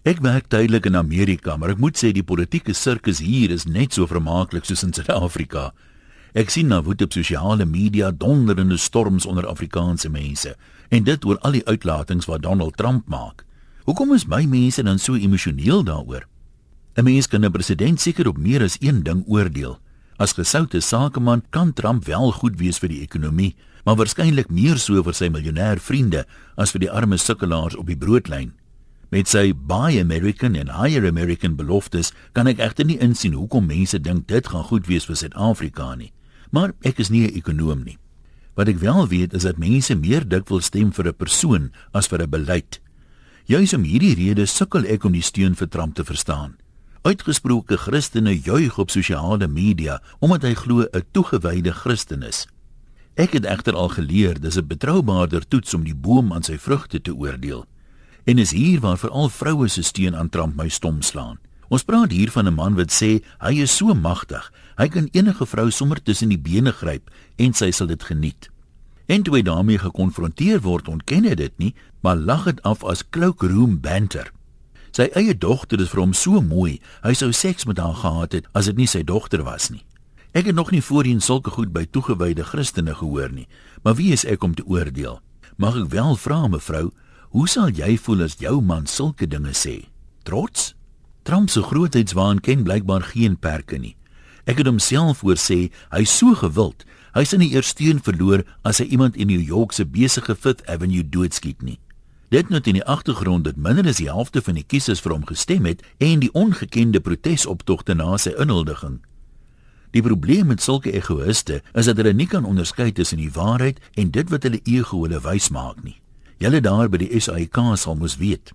Ek werk tydelik in Amerika, maar ek moet sê die politieke sirkus hier is net so vermaaklik soos in Suid-Afrika. Ek sien nou hoe op sosiale media donderende storms onder Afrikaanse mense en dit oor al die uitlatings wat Donald Trump maak. Hoekom is my mense dan so emosioneel daaroor? 'n Mens kan 'n president seker op meer as een ding oordeel. As gesoute sakeman kan Trump wel goed wees vir die ekonomie, maar waarskynlik meer so vir sy miljonêr vriende as vir die arme sukkelaars op die broodlyn. Met sy buy American en hire American beloftes kan ek egter nie insien hoekom mense dink dit gaan goed wees vir Suid-Afrika nie. Maar ek is nie 'n ekonom nie. Wat ek wel weet is dat mense meer dikwels stem vir 'n persoon as vir 'n beleid. Juis om hierdie rede sukkel ek om die steun vir Trump te verstaan. Uitgesproke Christene juig op sosiale media omdat hy glo 'n toegewyde Christen is. Ek het egter al geleer dis 'n betroubaarder toets om die boom aan sy vrugte te oordeel en is hier waar veral vroue se steun aan Trump my stom slaan. Ons praat hier van 'n man wat sê hy is so magtig, hy kan enige vrou sommer tussen die bene gryp en sy sal dit geniet. En toe hy daarmee gekonfronteer word, ontken hy dit nie, maar lag dit af as cloakroom banter. Sy eie dogter is vir hom so mooi, hy sou seks met haar gehad het as dit nie sy dogter was nie. Ek het nog nie voorheen sulke goed by toegewyde Christene gehoor nie, maar wie is ek om te oordeel? Mag ek wel vra mevrou, Hoe sal jy voel as jou man sulke dinge sê? Trots? Trump se grootheidswaan ken blykbaar geen perke nie. Ek het homself voor sê hy so gewild. Hy sien nie eers steun verloor as hy iemand in New York se besige Fifth Avenue doodskiet nie. Dit net in die agtergrond dat minder as die helfte van die kiesers vir hom gestem het en die ongekende protesoptogte na sy inhuldiging. Die probleem met sulke egoïste is dat hulle nie kan onderskei tussen die waarheid en dit wat hulle ego hulle wys maak nie julle daar by die SAIK sal moes weet.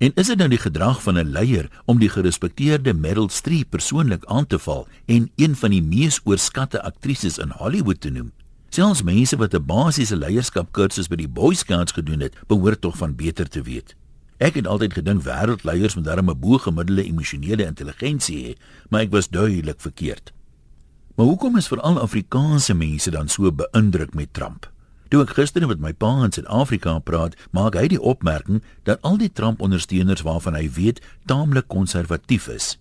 En is dit nou die gedrag van 'n leier om die gerespekteerde Meryl Streep persoonlik aan te val en een van die mees oorskatte aktrises in Hollywood te noem? Selfs mense wat 'n basiese leierskapkursus by die Boy Scouts gedoen het, behoort tog van beter te weet. Ek het altyd gedink wêreldleiers moet darem 'n bo-gemiddelde emosionele intelligensie hê, maar ek was duidelik verkeerd. Maar hoekom is veral Afrikaanse mense dan so beïndruk met Trump? Toe ek gister met my pa in Suid-Afrika praat, maak hy die opmerking dat al die Trump-ondersteuners waarvan hy weet, taamlik konservatief is.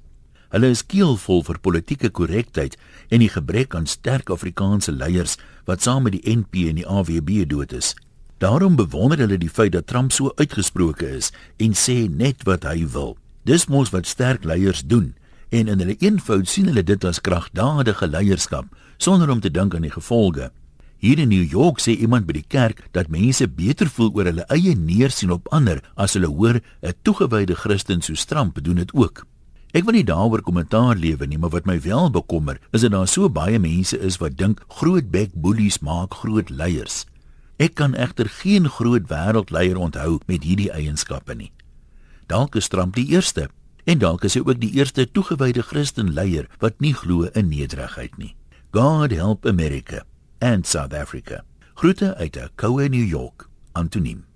Hulle is keelvol vir politieke korrektheid en die gebrek aan sterk Afrikaanse leiers wat saam met die NP en die AWB dood is. Daarom bewonder hulle die feit dat Trump so uitgesproke is en sê net wat hy wil. Dis mos wat sterk leiers doen en in hulle eenvoud sien hulle dit as kragtadige leierskap sonder om te dink aan die gevolge. Hier in New York sê iemand by die kerk dat mense beter voel oor hulle eie neersien op ander as hulle hoor 'n toegewyde Christen so stramp doen dit ook. Ek wil nie daaroor kommentaar lewe nie, maar wat my wel bekommer, is dat daar so baie mense is wat dink groot bek boelies maak groot leiers. Ek kan egter geen groot wêreldleier onthou met hierdie eienskappe nie. Dalk is Trump die eerste en dalk is hy ook die eerste toegewyde Christen leier wat nie glo in nederigheid nie. God help America and South Africa. Groete uit 'n koue New York, Antoniem.